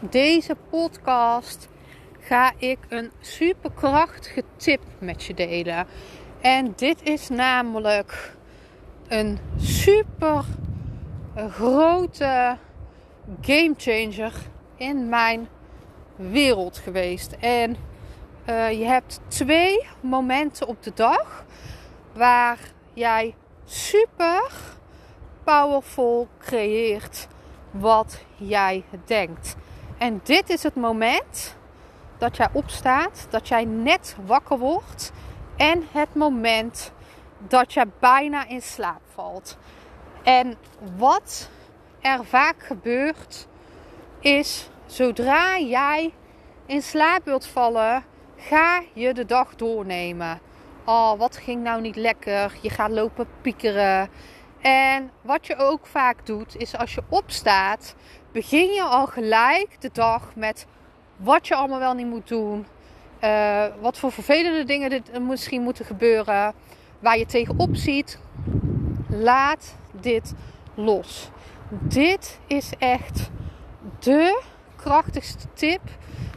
Deze podcast ga ik een superkrachtige tip met je delen. En dit is namelijk een super grote game changer in mijn wereld geweest. En uh, je hebt twee momenten op de dag waar jij super powerful creëert wat jij denkt. En dit is het moment dat jij opstaat, dat jij net wakker wordt en het moment dat jij bijna in slaap valt. En wat er vaak gebeurt is zodra jij in slaap wilt vallen, ga je de dag doornemen. Oh, wat ging nou niet lekker? Je gaat lopen piekeren. En wat je ook vaak doet, is als je opstaat, begin je al gelijk de dag met wat je allemaal wel niet moet doen. Uh, wat voor vervelende dingen dit misschien moeten gebeuren. Waar je tegenop ziet. Laat dit los. Dit is echt de krachtigste tip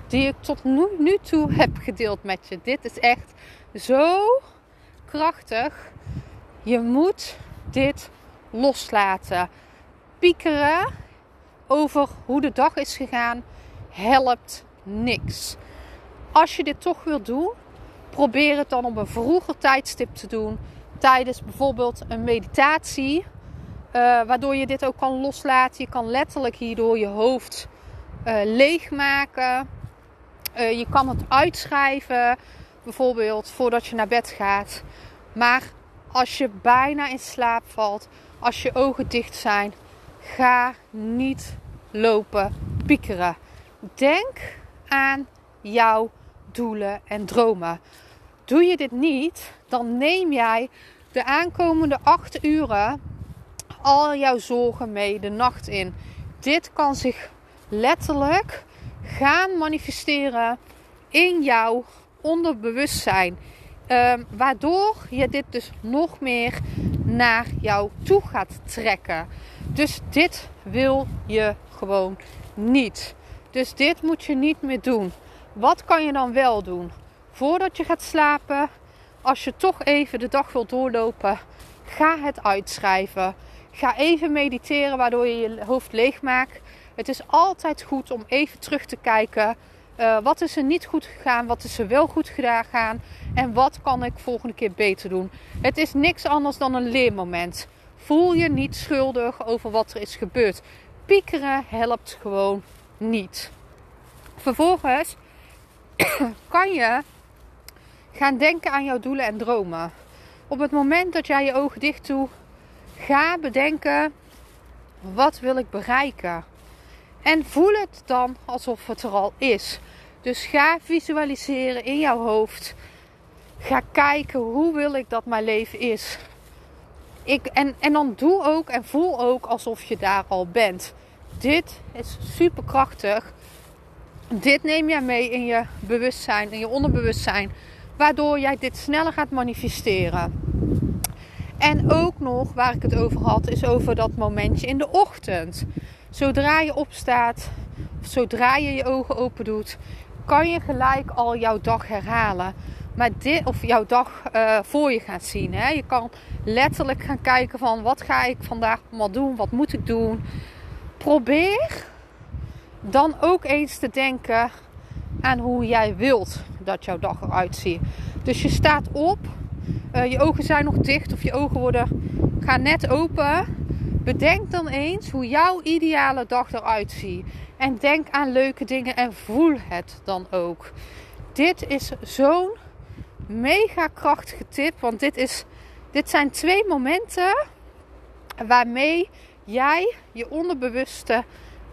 die ik tot nu, nu toe heb gedeeld met je. Dit is echt zo krachtig. Je moet dit loslaten. Piekeren over hoe de dag is gegaan helpt niks. Als je dit toch wilt doen, probeer het dan op een vroeger tijdstip te doen. Tijdens bijvoorbeeld een meditatie. Uh, waardoor je dit ook kan loslaten. Je kan letterlijk hierdoor je hoofd uh, leegmaken. Uh, je kan het uitschrijven, bijvoorbeeld voordat je naar bed gaat. Maar als je bijna in slaap valt, als je ogen dicht zijn, ga niet lopen piekeren. Denk aan jouw doelen en dromen. Doe je dit niet, dan neem jij de aankomende acht uren al jouw zorgen mee de nacht in. Dit kan zich letterlijk gaan manifesteren in jouw onderbewustzijn. Um, waardoor je dit dus nog meer naar jou toe gaat trekken. Dus dit wil je gewoon niet. Dus dit moet je niet meer doen. Wat kan je dan wel doen? Voordat je gaat slapen, als je toch even de dag wilt doorlopen, ga het uitschrijven. Ga even mediteren waardoor je je hoofd leeg maakt. Het is altijd goed om even terug te kijken. Uh, wat is er niet goed gegaan? Wat is er wel goed gegaan? En wat kan ik volgende keer beter doen? Het is niks anders dan een leermoment. Voel je niet schuldig over wat er is gebeurd. Piekeren helpt gewoon niet. Vervolgens kan je gaan denken aan jouw doelen en dromen. Op het moment dat jij je ogen dicht doet, ga bedenken: wat wil ik bereiken? En voel het dan alsof het er al is. Dus ga visualiseren in jouw hoofd. Ga kijken hoe wil ik dat mijn leven is. Ik, en, en dan doe ook en voel ook alsof je daar al bent. Dit is super krachtig. Dit neem jij mee in je bewustzijn, in je onderbewustzijn. Waardoor jij dit sneller gaat manifesteren. En ook nog waar ik het over had, is over dat momentje in de ochtend. Zodra je opstaat, zodra je je ogen open doet, kan je gelijk al jouw dag herhalen. Maar dit, of jouw dag uh, voor je gaan zien. Hè? Je kan letterlijk gaan kijken van wat ga ik vandaag allemaal doen, wat moet ik doen. Probeer dan ook eens te denken aan hoe jij wilt dat jouw dag eruit ziet. Dus je staat op, uh, je ogen zijn nog dicht of je ogen worden, gaan net open. Bedenk dan eens hoe jouw ideale dag eruit ziet. En denk aan leuke dingen en voel het dan ook. Dit is zo'n mega krachtige tip. Want dit, is, dit zijn twee momenten waarmee jij je onderbewuste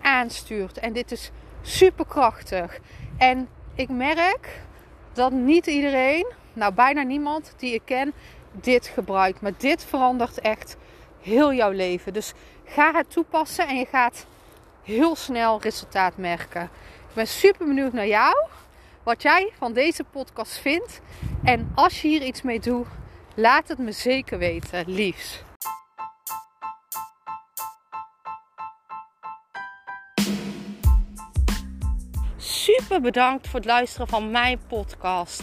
aanstuurt. En dit is super krachtig. En ik merk dat niet iedereen, nou bijna niemand die ik ken, dit gebruikt. Maar dit verandert echt heel jouw leven. Dus ga het toepassen en je gaat heel snel resultaat merken. Ik ben super benieuwd naar jou. Wat jij van deze podcast vindt. En als je hier iets mee doet, laat het me zeker weten. Liefs. Super bedankt voor het luisteren van mijn podcast.